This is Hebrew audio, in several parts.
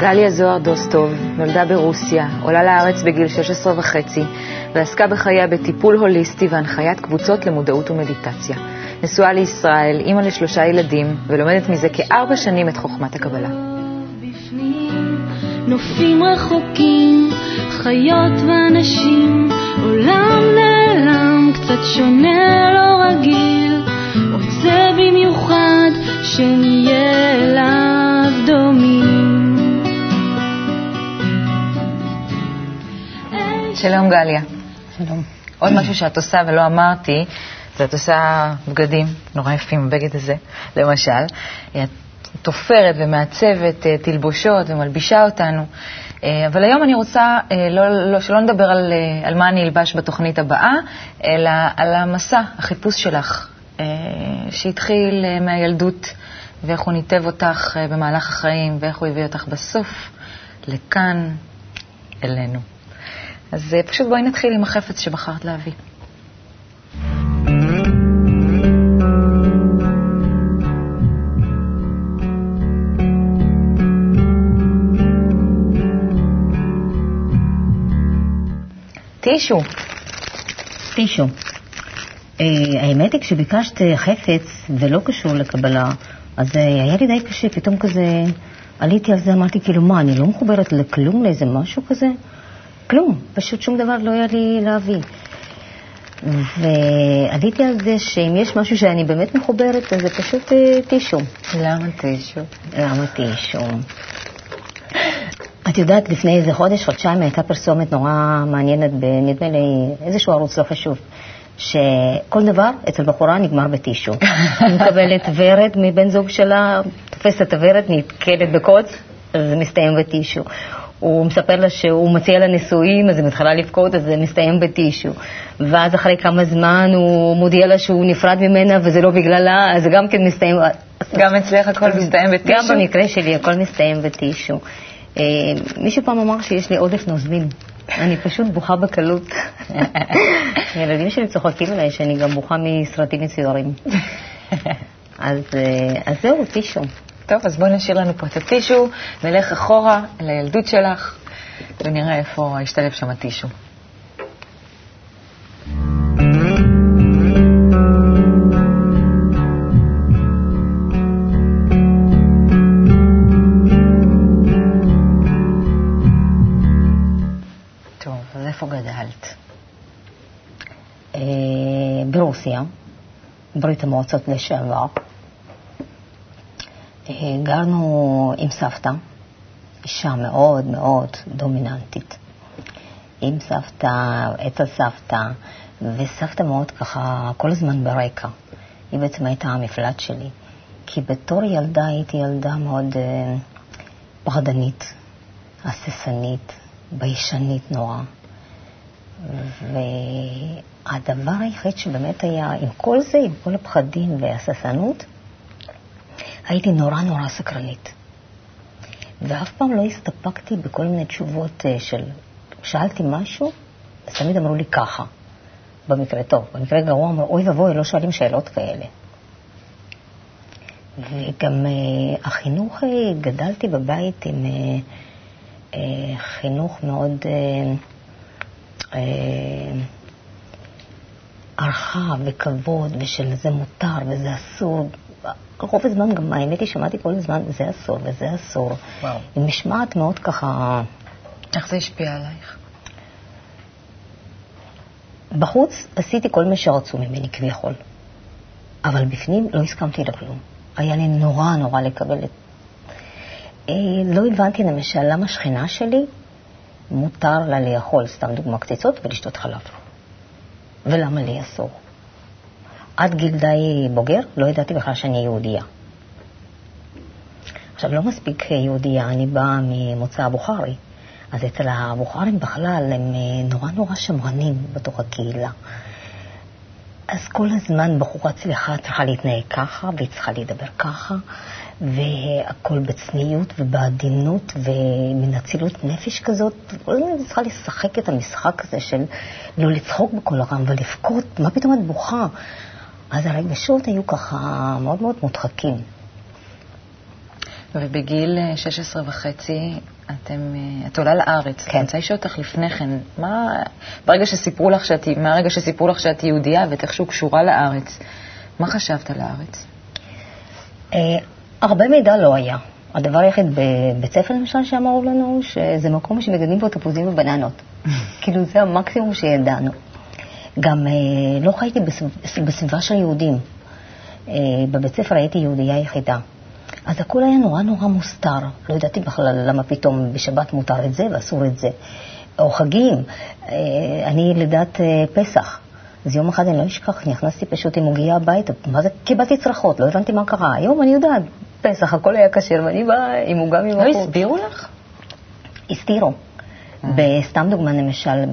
גליה זוהר דוסטוב נולדה ברוסיה, עולה לארץ בגיל 16 וחצי, ועסקה בחייה בטיפול הוליסטי והנחיית קבוצות למודעות ומדיטציה. נשואה לישראל, אימא לשלושה ילדים, ולומדת מזה כארבע שנים את חוכמת הקבלה. נופים רחוקים, חיות ואנשים, עולם נעלם, קצת שונה, לא רגיל, רוצה במיוחד שנהיה אליו דומים. שלום גליה. שלום. עוד משהו שאת עושה ולא אמרתי, זה את עושה בגדים נורא יפים, הבגד הזה, למשל. את תופרת ומעצבת אה, תלבושות ומלבישה אותנו. אה, אבל היום אני רוצה לא, לא, שלא נדבר על, אה, על מה אני אלבש בתוכנית הבאה, אלא על המסע, החיפוש שלך, שהתחיל מהילדות, ואיך הוא ניתב אותך במהלך החיים, ואיך הוא הביא אותך בסוף לכאן, אלינו. אז פשוט בואי נתחיל עם החפץ שבחרת להביא. טישו. טישו. Uh, האמת היא, כשביקשת חפץ ולא קשור לקבלה, אז היה לי די קשה, פתאום כזה עליתי על זה, אמרתי, כאילו, מה, אני לא מחוברת לכלום, לאיזה משהו כזה? כלום, פשוט שום דבר לא היה לי להביא. ועליתי על זה שאם יש משהו שאני באמת מחוברת, אז זה פשוט טישו. למה טישו? למה טישו? את יודעת, לפני איזה חודש, חודשיים, הייתה פרסומת נורא מעניינת, נדמה לי, איזשהו ערוץ לא חשוב, שכל דבר אצל בחורה נגמר בטישו. היא מקבלת ורד מבן זוג שלה, תופסת את הוורד, נתקלת בקוץ, אז זה מסתיים בטישו. הוא מספר לה שהוא מציע לה נישואים, אז היא מתחילה לבכות, אז זה מסתיים בטישו. ואז אחרי כמה זמן הוא מודיע לה שהוא נפרד ממנה וזה לא בגללה, אז זה גם כן מסתיים... גם אצלך הכל מסתיים בטישו? גם במקרה שלי הכל מסתיים בטישו. אה, מישהו פעם אמר שיש לי עודף נוזלים. אני פשוט בוכה בקלות. הילדים שלי צוחקים עליי שאני גם בוכה מסרטים מצוירים. אז, אה, אז זהו, טישו. טוב, אז בואי נשאיר לנו פה את הטישו, נלך אחורה לילדות שלך, ונראה איפה השתלב שם הטישו. ברוסיה, ברית המועצות לשעבר. גרנו עם סבתא, אישה מאוד מאוד דומיננטית. עם סבתא, אצל סבתא, וסבתא מאוד ככה, כל הזמן ברקע. היא בעצם הייתה המפלט שלי. כי בתור ילדה הייתי ילדה מאוד אה, פחדנית, הססנית, ביישנית נורא. והדבר היחיד שבאמת היה, עם כל זה, עם כל הפחדים והססנות, הייתי נורא נורא סקרנית. ואף פעם לא הסתפקתי בכל מיני תשובות אה, של, שאלתי משהו, אז תמיד אמרו לי ככה, במקרה טוב. במקרה גרוע אמרו, אוי ואבוי, לא שואלים שאלות כאלה. וגם uh, החינוך, uh, גדלתי בבית עם uh, uh, חינוך מאוד... אה, וכבוד ושל זה מותר וזה אסור. רוב הזמן גם, האמת היא, שמעתי כל הזמן, זה אסור וזה אסור. וואו. עם משמעת מאוד ככה... איך זה השפיע עלייך? בחוץ עשיתי כל מה שרצו ממני כביכול, אבל בפנים לא הסכמתי לכלום. היה לי נורא נורא לקבל את... אה, לא הבנתי למשל למה שכנה שלי מותר לה לאכול, סתם דוגמה, קציצות ולשתות חלב. ולמה לי אסור? עד גיל די בוגר לא ידעתי בכלל שאני יהודייה. עכשיו, לא מספיק יהודייה, אני באה ממוצא הבוכרי, אז אצל הבוכרים בכלל הם אה, נורא נורא שמרנים בתוך הקהילה. אז כל הזמן בחורה צליחה צריכה להתנהג ככה, והיא צריכה לדבר ככה, והכל בצניעות ובעדינות ומן אצילות נפש כזאת. כל הזמן אני צריכה לשחק את המשחק הזה של לא לצחוק בכל הרם ולבכות, מה פתאום את בוכה? אז הרגשות היו ככה מאוד מאוד מודחקים. ובגיל אה, 16 וחצי אתם, אה, את עולה לארץ. כן. אני רוצה לשאול אותך לפני כן, מה, ברגע שסיפרו לך שאת, מהרגע שסיפרו לך שאת יהודייה ואת איכשהו קשורה לארץ, מה חשבת על הארץ? אה, הרבה מידע לא היה. הדבר היחיד בבית ספר למשל שאמרו לנו, שזה מקום שמגדלים בו תפוזים ובננות. כאילו זה המקסימום שידענו. גם אה, לא חייתי בסב- בסביבה של יהודים. אה, בבית ספר הייתי יהודייה יחידה. אז הכל היה נורא נורא מוסתר. לא ידעתי בכלל למה פתאום בשבת מותר את זה ואסור את זה. או חגים. אה, אני ילידת פסח. אז יום אחד אני לא אשכח, נכנסתי פשוט עם עוגיה הביתה, מה זה? קיבלתי צרחות, לא הבנתי מה קרה. היום אני יודעת, פסח, הכל היה כשר, ואני באה עם עוגה לא מבחוץ. הסבירו לך? הסתירו. בסתם דוגמה, למשל,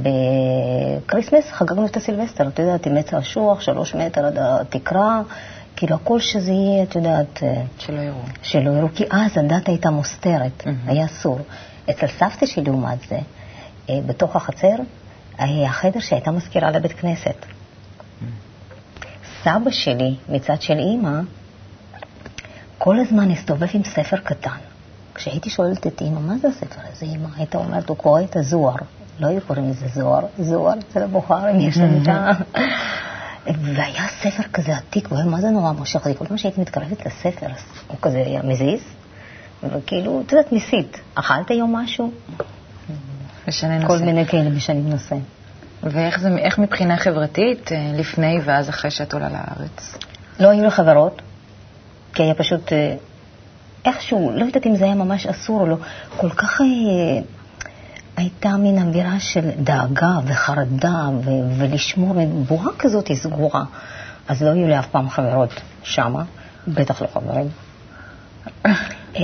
ב Christmas חגגנו את הסילבסטר, את יודעת, עם עץ האשוח, שלוש מטר עד התקרה, כאילו הכל שזה יהיה, את יודעת, אה, שלא יראו. שלא יראו, כי אז הדת הייתה מוסתרת. היה אסור. אצל סבתא שלי, לעומת זה, אה, בתוך החצר, היה חדר שהייתה מזכירה לבית כנסת. סבא שלי, מצד של אימא, כל הזמן הסתובב עם ספר קטן. כשהייתי שואלת את אימא, מה זה הספר הזה, אימא? הייתה אומרת, הוא קורא את הזוהר. לא היו קוראים לזה זוהר, זוהר אצל הבוכרים, יש לנו את ה... והיה ספר כזה עתיק, והוא היה מה זה נורא מושך אותי. כל פעם שהייתי מתקרבת לספר, הוא כזה היה מזיז, וכאילו, את יודעת, ניסית. אכלת היום משהו? משנה נושא. כל מיני כאלה משנים נושא. ואיך זה, מבחינה חברתית, אה, לפני ואז אחרי שאת עולה לארץ? לא היו לי חברות, כי היה פשוט אה, איכשהו, לא יודעת אם זה היה ממש אסור או לא, כל כך אה, הייתה מין אווירה של דאגה וחרדה ו- ולשמור מבועה כזאת סגורה. אז לא היו לי אף פעם חברות שמה, בטח לא חברים. אה,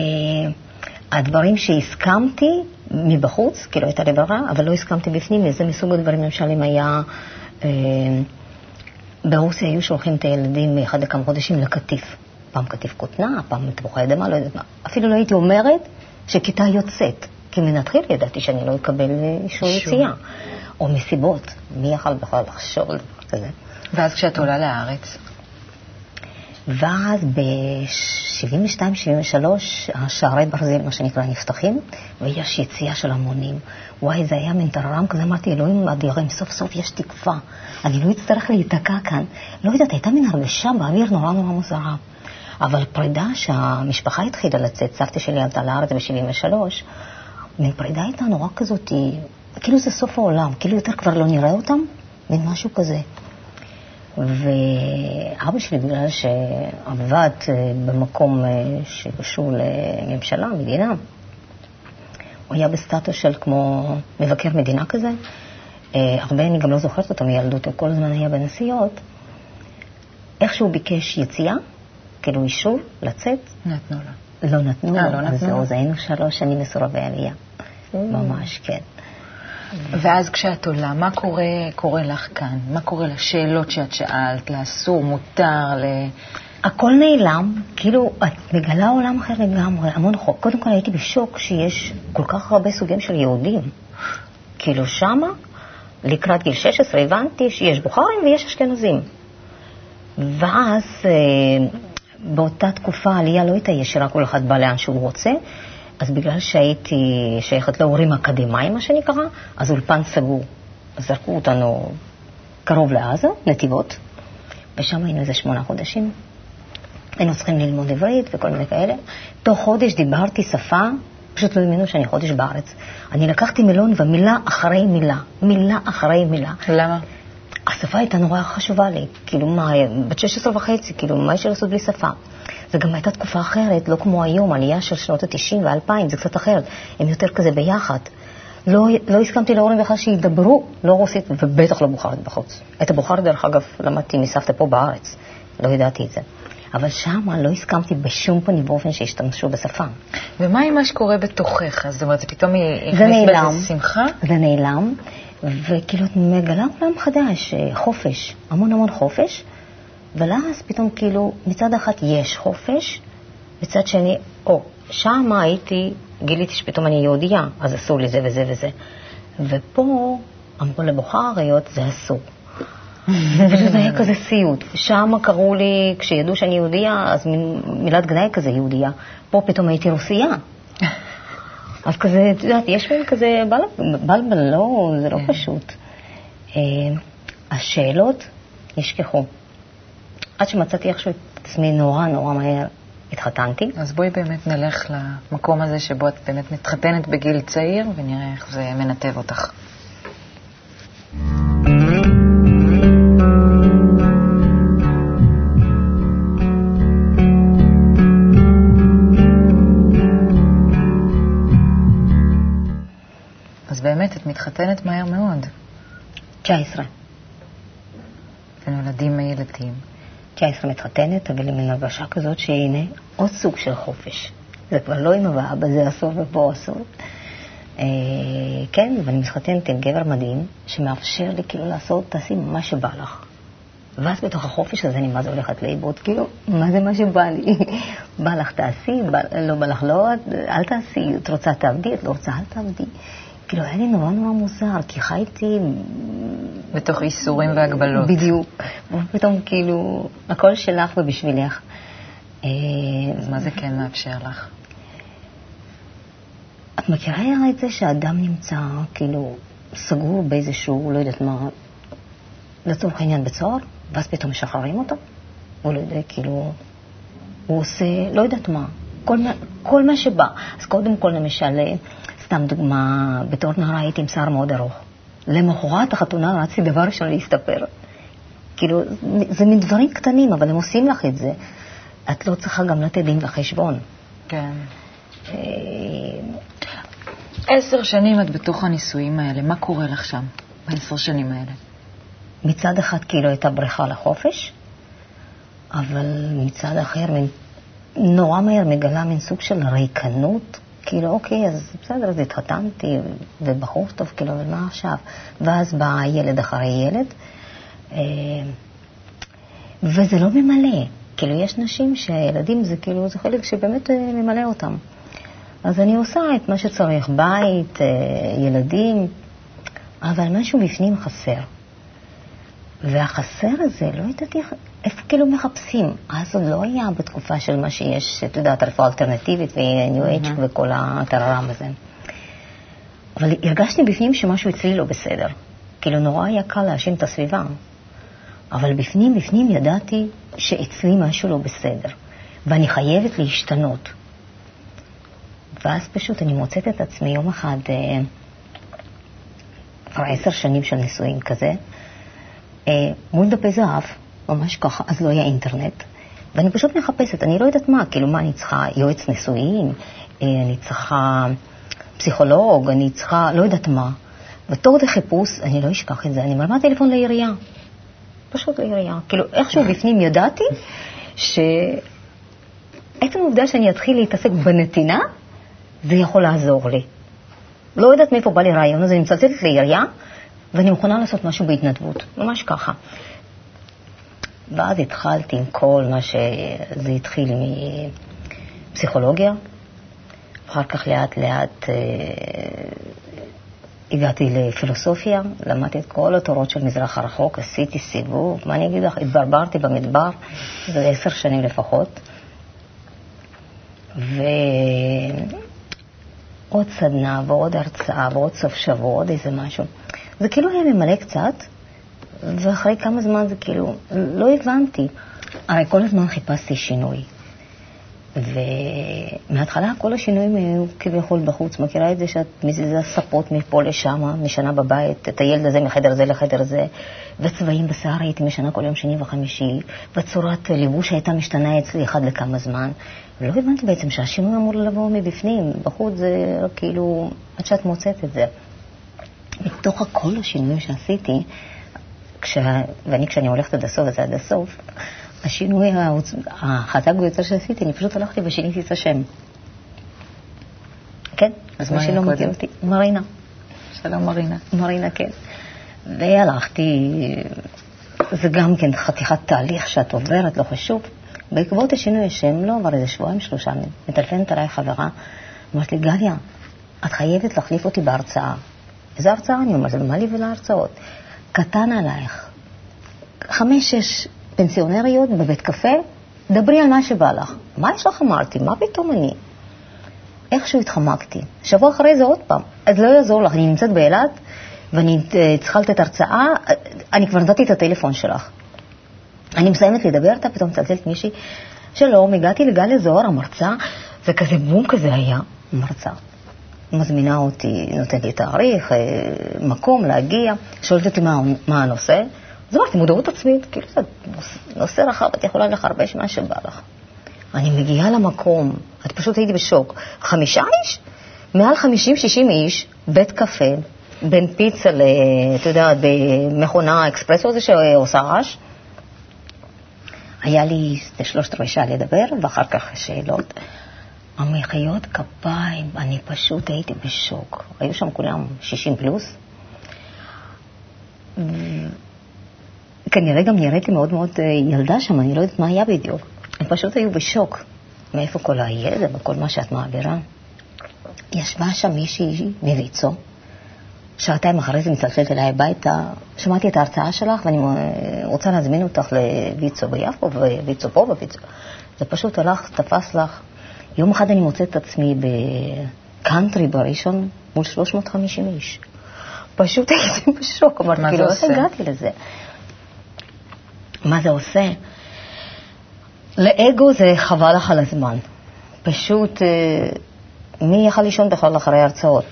הדברים שהסכמתי מבחוץ, כאילו הייתה לי ברירה, אבל לא הסכמתי בפנים, וזה מסוג הדברים, למשל אם היה... אה, ברוסיה היו שולחים את הילדים מאחד לכמה חודשים לקטיף. פעם קטיף כותנה, פעם תפוחי אדמה, לא יודעת מה. אפילו לא הייתי אומרת שכיתה יוצאת, כי מנתחיל ידעתי שאני לא אקבל אישור. יציאה. או מסיבות, מי יכל בכלל לחשוב על דבר כזה. ואז כשאת עולה לארץ, ואז ב-72-73 השערי ברזל, מה שנקרא, נפתחים, ויש יציאה של המונים. וואי, זה היה מין טררם כזה, אמרתי, אלוהים אדירים, סוף סוף יש תקווה. אני לא אצטרך להיתקע כאן. לא יודעת, הייתה מין הרגשה באוויר נורא נורא מוזרה. אבל פרידה שהמשפחה התחילה לצאת, סבתא שלי עלתה לארץ ב-73, מין פרידה הייתה נורא כזאת, כאילו זה סוף העולם, כאילו יותר כבר לא נראה אותם, מין משהו כזה. ואבא שלי, בגלל שעבד אה, במקום אה, שקשור לממשלה, מדינה, הוא היה בסטטוס של כמו מבקר מדינה כזה. אה, הרבה אני גם לא זוכרת אותו מילדות, הוא כל הזמן היה בנסיעות. איך שהוא ביקש יציאה, כאילו אישור לצאת, נתנו לה. לא נתנו אה, לו. לא נתנו זהו, לו? אז היינו שלוש שנים מסורבי עלייה. ממש, כן. ואז כשאת עולה, מה קורה, קורה לך כאן? מה קורה לשאלות שאת שאלת, לאסור, מותר, ל... הכל נעלם, כאילו את מגלה עולם אחר לגמרי, המון חוק. קודם כל הייתי בשוק שיש כל כך הרבה סוגים של יהודים. כאילו שמה, לקראת גיל 16 הבנתי שיש בוכרים ויש אשכנזים. ואז אה, באותה תקופה העלייה לא הייתה ישירה, כל אחד בא לאן שהוא רוצה, אז בגלל שהייתי שייכת להורים אקדמאים, מה שנקרא, אז אולפן סגור. זרקו אותנו קרוב לעזה, נתיבות, ושם היינו איזה שמונה חודשים. היינו צריכים ללמוד עברית וכל מיני כאלה. תוך חודש דיברתי שפה, פשוט לא האמינו שאני חודש בארץ. אני לקחתי מילון ומילה אחרי מילה, מילה אחרי מילה. למה? השפה הייתה נורא חשובה לי, כאילו מה, בת 16 וחצי, כאילו מה יש לי לעשות בלי שפה? זה גם הייתה תקופה אחרת, לא כמו היום, עלייה של שנות ה-90 וה-2000, זה קצת אחרת, הם יותר כזה ביחד. לא, לא הסכמתי להורים בכלל שידברו, לא רוסית ובטח לא בוכרית בחוץ. את הבוכרית, דרך אגב, למדתי מסבתא פה בארץ, לא ידעתי את זה. אבל שם לא הסכמתי בשום פנים ואופן שישתמשו בשפה. ומה עם מה שקורה בתוכך? זאת אומרת, זה פתאום זה הכניס נעלם. שמחה? זה נעלם, וכאילו את מגלה עולם חדש, אה, חופש, המון המון חופש, ואז פתאום כאילו מצד אחד יש חופש, מצד שני, או, שם הייתי, גיליתי שפתאום אני יהודייה, אז אסור לי זה וזה וזה. ופה אמרו לבוכריות, זה אסור. פשוט זה היה כזה סיוט. שם קראו לי, כשידעו שאני יהודייה, אז מילת גנאי כזה יהודייה. פה פתאום הייתי רוסייה. אז כזה, את יודעת, יש מין כזה בלבל, לא, זה לא כן. פשוט. אה, השאלות נשכחו. עד שמצאתי איכשהו את עצמי נורא נורא מהר התחתנתי. אז בואי באמת נלך למקום הזה שבו את באמת מתחתנת בגיל צעיר, ונראה איך זה מנתב אותך. 19. ונולדים ילדים. 19 מתחתנת, אבל עם מין הרגשה כזאת שהנה עוד סוג של חופש. זה כבר לא אמא ואבא, זה אסור ופה אסור. אה, כן, ואני מתחתנת עם גבר מדהים, שמאפשר לי כאילו לעשות, תעשי מה שבא לך. ואז בתוך החופש הזה אני מה זה הולכת לאיבוד, כאילו, מה זה מה שבא לי? בא לך תעשי, בא, לא בא לך לא, אל תעשי, את רוצה תעבדי, את לא רוצה אל תעבדי. כאילו, היה לי נורא נורא מוזר, כי חייתי בתוך איסורים והגבלות. בדיוק. ופתאום כאילו, הכל שלך ובשבילך. אה, אז מה זה כן מאפשר לך? את מכירה את זה שאדם נמצא כאילו סגור באיזשהו, לא יודעת מה, לצורך העניין בצוהר, ואז פתאום משחררים אותו? הוא לא יודע, כאילו, הוא עושה, לא יודעת מה, כל מה, כל מה שבא. אז קודם כל, למשל, אה, סתם דוגמה, בתור נערה הייתי עם שיער מאוד ארוך. למחרת החתונה רציתי דבר ראשון להסתפר. כאילו, זה מין דברים קטנים, אבל הם עושים לך את זה. את לא צריכה גם לתת דין וחשבון. כן. אה, עשר שנים את בתוך הנישואים האלה, מה קורה לך שם, בעשר שנים האלה? מצד אחד כאילו הייתה בריכה לחופש, אבל מצד אחר נורא מהר מגלה מין סוג של ריקנות, כאילו אוקיי, אז בסדר, אז התחתנתי, ובחור טוב, כאילו, אבל מה עכשיו? ואז בא ילד אחרי ילד, אה, וזה לא ממלא. כאילו, יש נשים שהילדים זה כאילו, זה חלק שבאמת אה, ממלא אותם. אז אני עושה את מה שצריך, בית, אה, ילדים, אבל משהו בפנים חסר. והחסר הזה, לא ידעתי איך- איפה כאילו מחפשים. אז עוד לא היה בתקופה של מה שיש, את יודעת, רפואה אלטרנטיבית וניו אייג' מהמם. וכל הטררם הזה. אבל הרגשתי בפנים שמשהו אצלי לא בסדר. כאילו נורא היה קל להאשים את הסביבה. אבל בפנים, בפנים ידעתי שאצלי משהו לא בסדר, ואני חייבת להשתנות. ואז פשוט אני מוצאת את עצמי יום אחד, אה, כבר עשר שנים של נישואים כזה, אה, דפי זהב, ממש ככה, אז לא היה אינטרנט, ואני פשוט מחפשת, אני לא יודעת מה, כאילו מה אני צריכה, יועץ נישואים, אה, אני צריכה פסיכולוג, אני צריכה, לא יודעת מה. ותוך כדי חיפוש, אני לא אשכח את זה, אני מרמה טלפון לעירייה. פשוט לעירייה. כאילו, איכשהו בפנים ידעתי שעצם העובדה שאני אתחיל להתעסק בנתינה, זה יכול לעזור לי. לא יודעת מאיפה בא לי רעיון הזה, אני מצלצלת לעירייה, ואני מוכנה לעשות משהו בהתנדבות, ממש ככה. ואז התחלתי עם כל מה שזה התחיל מפסיכולוגיה, אחר כך לאט לאט אה, הגעתי לפילוסופיה, למדתי את כל התורות של מזרח הרחוק, עשיתי סיבוב, מה אני אגיד לך, התברברתי במדבר, זה עשר שנים לפחות. ועוד סדנה ועוד הרצאה ועוד סוף שבוע, עוד איזה משהו. זה כאילו היה ממלא קצת, ואחרי כמה זמן זה כאילו, לא הבנתי. הרי כל הזמן חיפשתי שינוי. ומההתחלה כל השינויים היו כביכול בחוץ. מכירה את זה שאת מזיזה ספות מפה לשם, משנה בבית, את הילד הזה מחדר זה לחדר זה, וצבעים בשיער הייתי משנה כל יום שני וחמישי, וצורת ליבוש הייתה משתנה אצלי אחד לכמה זמן. ולא הבנתי בעצם שהשינוי אמור לבוא מבפנים, בחוץ זה כאילו, עד שאת מוצאת את זה. מתוך כל השינויים שעשיתי, כשה, ואני כשאני הולכת עד הסוף, אז זה עד הסוף, השינוי העוצ- החזק ביותר שעשיתי, אני פשוט הלכתי ושיניתי את השם. כן, אז מי מה שלא מכיר? אותי, מרינה. שלום מרינה. מרינה, כן. והלכתי, זה גם כן חתיכת תהליך שאת עוברת, לא חשוב. בעקבות השינוי השם, לא עבר איזה שבועיים, שלושה, מטלפנת עליי חברה, אמרת לי, גליה, את חייבת להחליף אותי בהרצאה. איזה הרצאה? אני אומרת, מה לי ולהרצאות? קטן עלייך. חמש-שש פנסיונריות בבית קפה, דברי על מה שבא לך. מה יש לך? אמרתי, מה פתאום אני? איכשהו התחמקתי. שבוע אחרי זה עוד פעם. אז לא יעזור לך, אני נמצאת באילת ואני אה, צריכה לתת הרצאה, אני כבר נתתי את הטלפון שלך. אני מסיימת לדבר, אתה פתאום מצלצלת מישהי, שלום, הגעתי לגליה זוהר, המרצה, וכזה בום כזה היה, מרצה. מזמינה אותי, נותנת לי תאריך, אה, מקום להגיע, שואלת אותי מה, מה הנושא. אז אמרתי, מודעות עצמית, כאילו זה נושא רחב, את יכולה לחרבש מה שבא לך. אני מגיעה למקום, את פשוט הייתי בשוק. חמישה איש? מעל חמישים, שישים איש, בית קפה, בין פיצה ל... אתה יודע, במכונה אקספרסו הזה שעושה רעש. היה לי שלושת רבעי שעה לדבר, ואחר כך שאלות. המחיאות כפיים, אני פשוט הייתי בשוק. היו שם כולם 60 פלוס. כנראה גם נראיתי מאוד מאוד אה, ילדה שם, אני לא יודעת מה היה בדיוק. הם פשוט היו בשוק. מאיפה כל הידע וכל מה שאת מעבירה? ישבה שם מישהי מוויצו, שעתיים אחרי זה מצלצלת אליי הביתה, שמעתי את ההרצאה שלך ואני אה, רוצה להזמין אותך לוויצו ביפו וויצו פה וויצו. זה פשוט הלך, תפס לך. יום אחד אני מוצאת את עצמי בקאנטרי בראשון מול 350 איש. פשוט הייתי בשוק, אמרתי, כאילו, איך הגעתי לזה? מה זה עושה? לאגו זה חבל לך על הזמן. פשוט, אה, מי יכל לישון בכלל אחרי הרצאות?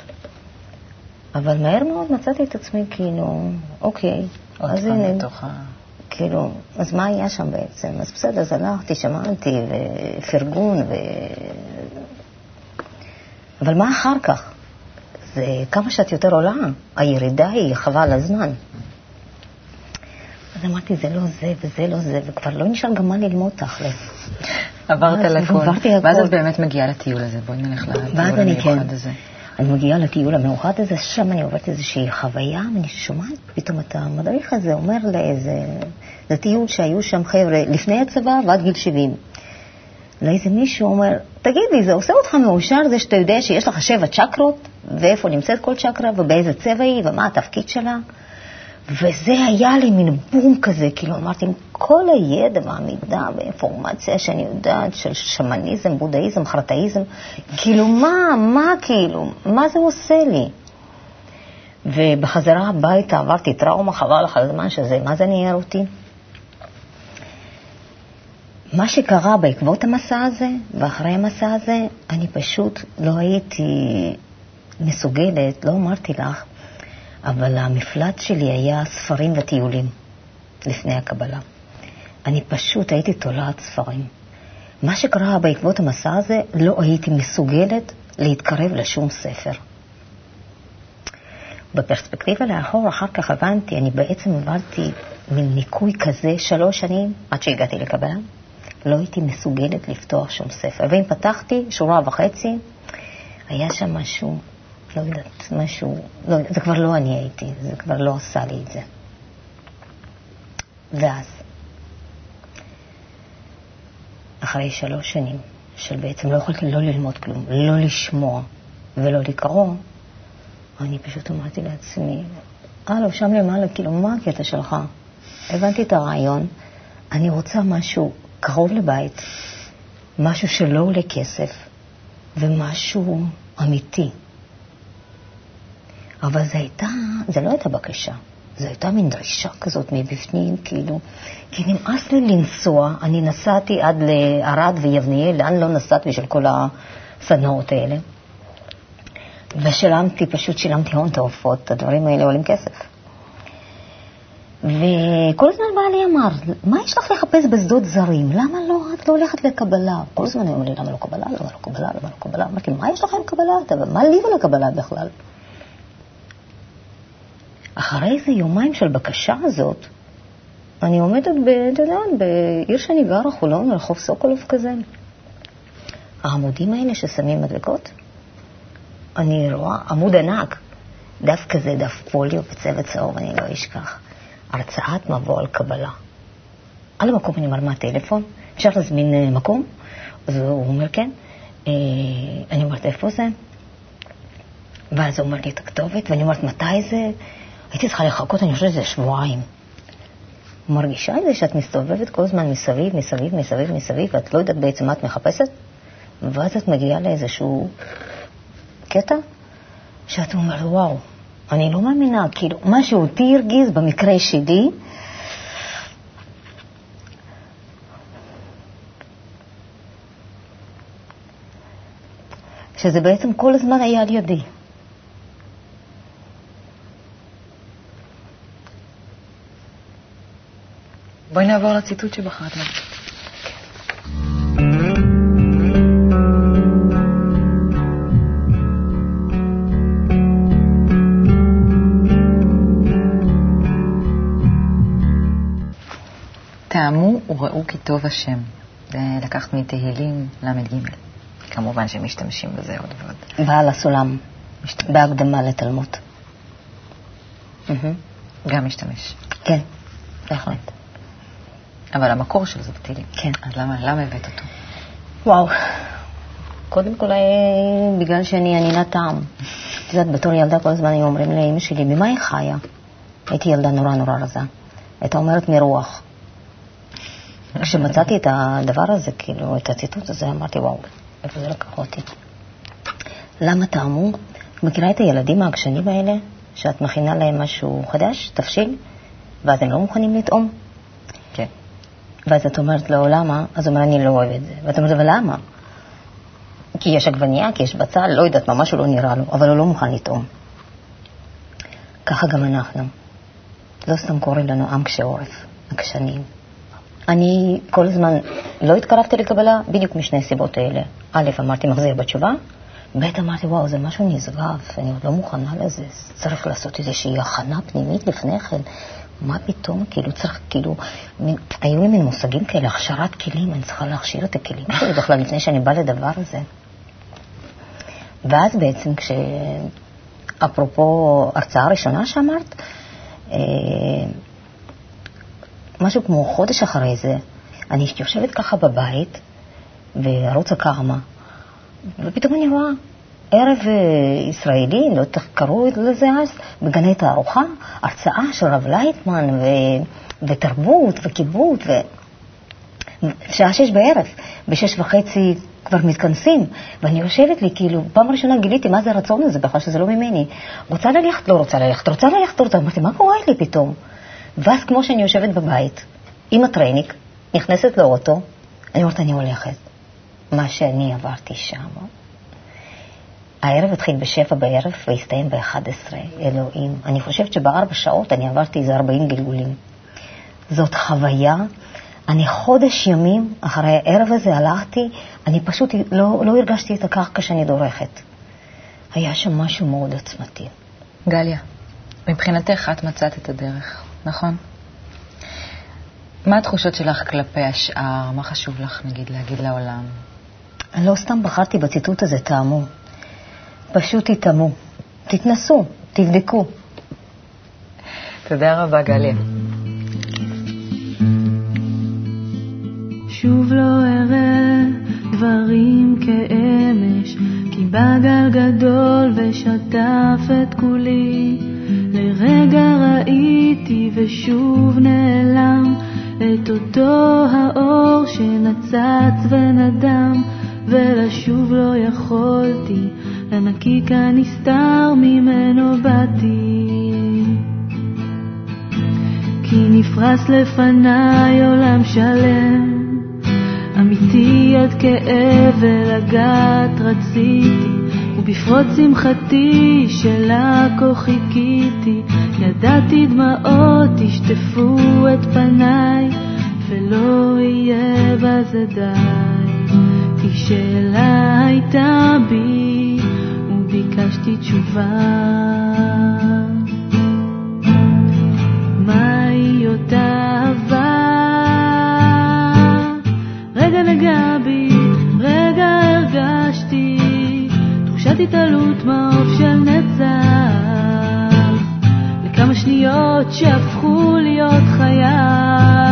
אבל מהר מאוד מצאתי את עצמי כאילו, אוקיי, אז הנה. כאילו, אז מה היה שם בעצם? אז בסדר, אז הלכתי, שמעתי, ופרגון, ו... אבל מה אחר כך? זה כמה שאת יותר עולה, הירידה היא חבל הזמן. אז אמרתי, זה לא זה וזה לא זה, וכבר לא נשאר גם מה ללמוד תכל'ס. עברת על הכול. ואז את באמת מגיעה לטיול הזה, בואי נלך לטיול המיוחד הזה. אני מגיעה לטיול המיוחד הזה, שם אני עוברת איזושהי חוויה, ואני שומעת פתאום את המדריך הזה אומר לאיזה... זה טיול שהיו שם חבר'ה לפני הצבא ועד גיל 70. לאיזה מישהו אומר, תגיד לי, זה עושה אותך מאושר זה שאתה יודע שיש לך שבע צ'קרות, ואיפה נמצאת כל צ'קרה, ובאיזה צבע היא, ומה התפקיד שלה? וזה היה לי מין בום כזה, כאילו אמרתי, עם כל הידע והמידע והאינפורמציה שאני יודעת של שמניזם, בודהיזם, חרטאיזם, כאילו מה, מה כאילו, מה זה עושה לי? ובחזרה הביתה עברתי טראומה, חבל לך על הזמן שזה, מה זה ניער אותי? מה שקרה בעקבות המסע הזה ואחרי המסע הזה, אני פשוט לא הייתי מסוגלת, לא אמרתי לך, אבל המפלט שלי היה ספרים וטיולים לפני הקבלה. אני פשוט הייתי תולעת ספרים. מה שקרה בעקבות המסע הזה, לא הייתי מסוגלת להתקרב לשום ספר. בפרספקטיבה לאחור, אחר כך הבנתי, אני בעצם עברתי מין ניקוי כזה שלוש שנים עד שהגעתי לקבלה. לא הייתי מסוגלת לפתוח שום ספר. ואם פתחתי שורה וחצי, היה שם משהו לא יודעת, משהו, לא, זה כבר לא אני הייתי, זה כבר לא עשה לי את זה. ואז, אחרי שלוש שנים, של בעצם לא יכולתי לא ללמוד כלום, לא לשמוע ולא לקרוא, אני פשוט אמרתי לעצמי, הלו, שם למעלה, כאילו, מה הקטע שלך? הבנתי את הרעיון, אני רוצה משהו קרוב לבית, משהו שלא עולה כסף, ומשהו אמיתי. אבל זה הייתה, זה לא הייתה בקשה, זו הייתה מין דרישה כזאת מבפנים, כאילו, כי נמאס לי לנסוע, אני נסעתי עד לערד ויבניאל, לאן לא נסעתי בשביל כל הסדנאות האלה. ושילמתי, פשוט שילמתי הון תעופות, הדברים האלה עולים כסף. וכל הזמן בעלי אמר, מה יש לך לחפש בשדות זרים? למה לא, את לא הולכת לקבלה? כל הזמן הוא אומר לי, למה לא קבלה? למה לא קבלה? למה לא קבלה? אמרתי, מה יש לך עם קבלה? מה לי ולקבלה בכלל? אחרי איזה יומיים של בקשה הזאת, אני עומדת, יודע, בעיר שאני גרה, חולון, רחוב סוקולוב כזה. העמודים האלה ששמים מדבקות, אני רואה עמוד ענק, דף כזה, דף פוליו בצבע צהוב, אני לא אשכח. הרצאת מבוא על קבלה. על המקום אני אומר, מה הטלפון? אפשר להזמין אה, מקום? אז הוא אומר, כן. אה, אני אומרת, איפה זה? ואז הוא אומר לי את הכתובת, ואני אומרת, מתי זה? הייתי צריכה לחכות, אני חושבת שזה שבועיים. מרגישה את זה שאת מסתובבת כל הזמן מסביב, מסביב, מסביב, מסביב, ואת לא יודעת בעצם מה את מחפשת, ואז את מגיעה לאיזשהו קטע שאת אומרת, וואו, אני לא מאמינה, כאילו, מה שאותי הרגיז במקרה שלי, שזה בעצם כל הזמן היה על ידי. בואי נעבור לציטוט שבחרת לנו. טעמו וראו כי טוב השם. זה לקחת מתהילים ל"ג. כמובן שמשתמשים בזה עוד ועוד. בעל הסולם, בהקדמה לתלמוד. גם משתמש. כן, בהחלט. אבל המקור של זה בתהילים. כן. אז למה, למה הבאת אותו? וואו. קודם כל, אה, בגלל שאני ענינת טעם. את יודעת, בתור ילדה כל הזמן היו אומרים לאמא שלי, ממה היא חיה? הייתי ילדה נורא נורא רזה. הייתה אומרת מרוח. כשמצאתי את הדבר הזה, כאילו, את הציטוט הזה, אמרתי, וואו, איפה זה לקח אותי? למה טעמו? מכירה את הילדים העקשנים האלה, שאת מכינה להם משהו חדש, תבשיל, ואז הם לא מוכנים לטעום? ואז את אומרת לו, למה? אז הוא אומר, אני לא אוהב את זה. ואת אומרת, אבל למה? כי יש עגבנייה, כי יש בצל, לא יודעת מה, משהו לא נראה לו, אבל הוא לא מוכן לטעום. ככה גם אנחנו. לא סתם קוראים לנו עם קשה עורף, עקשנים. אני כל הזמן לא התקרבתי לקבלה בדיוק משני סיבות האלה. א', אמרתי מחזיר בתשובה, ב', אמרתי, וואו, זה משהו נשגב, אני עוד לא מוכנה לזה, צריך לעשות איזושהי הכנה פנימית לפני כן. מה פתאום, כאילו צריך, כאילו, מין, היו לי מין מושגים כאלה, הכשרת כלים, אני צריכה להכשיר את הכלים שלי בכלל לפני שאני באה לדבר הזה. ואז בעצם כש... אפרופו הרצאה הראשונה שאמרת, אה, משהו כמו חודש אחרי זה, אני יושבת ככה בבית, בערוץ הקרמה, ופתאום אני רואה ערב אה, ישראלי, לא יודעת איך קראו לזה אז, בגני תערוכה, הרצאה של הרב לייטמן, ו... ותרבות, וכיבוד, ו... שעה שש בערב, בשש וחצי כבר מתכנסים, ואני יושבת לי, כאילו, פעם ראשונה גיליתי מה זה הרצון הזה, בכלל שזה לא ממני. רוצה ללכת, לא רוצה ללכת, רוצה ללכת, רוצה, אמרתי, מה קורה לי פתאום? ואז כמו שאני יושבת בבית, עם הטרייניק, נכנסת לאוטו, אני אומרת, אני הולכת. מה שאני עברתי שם. הערב התחיל בשבע בערב והסתיים באחד עשרה, אלוהים. אני חושבת שבארבע שעות אני עברתי איזה ארבעים גלגולים. זאת חוויה. אני חודש ימים אחרי הערב הזה הלכתי, אני פשוט לא, לא הרגשתי את הקרקע שאני דורכת. היה שם משהו מאוד עוצמתי. גליה, מבחינתך את מצאת את הדרך, נכון? מה התחושות שלך כלפי השאר? מה חשוב לך, נגיד, להגיד לעולם? לא סתם בחרתי בציטוט הזה, טעמו. פשוט תטעמו. תתנסו, תבדקו. תודה רבה, גליה. שוב לא אראה דברים כאמש, כי בא גל גדול ושטף את כולי. לרגע ראיתי ושוב נעלם את אותו האור שנצץ ונדם, ולשוב לא יכולתי, לנקיק הנסתר ממנו באתי. כי נפרס לפניי עולם שלם, אמיתי עד כאב ולגעת רציתי, ובפרוץ שמחתי שלה כה חיכיתי, ידעתי דמעות ישטפו את פניי, ולא יהיה בזה די. כי שאלה הייתה בי, וביקשתי תשובה. מהי אותה אהבה? רגע נגע בי, רגע הרגשתי, תחושת התעלות מעוף של נצח, לכמה שניות שהפכו להיות חיי.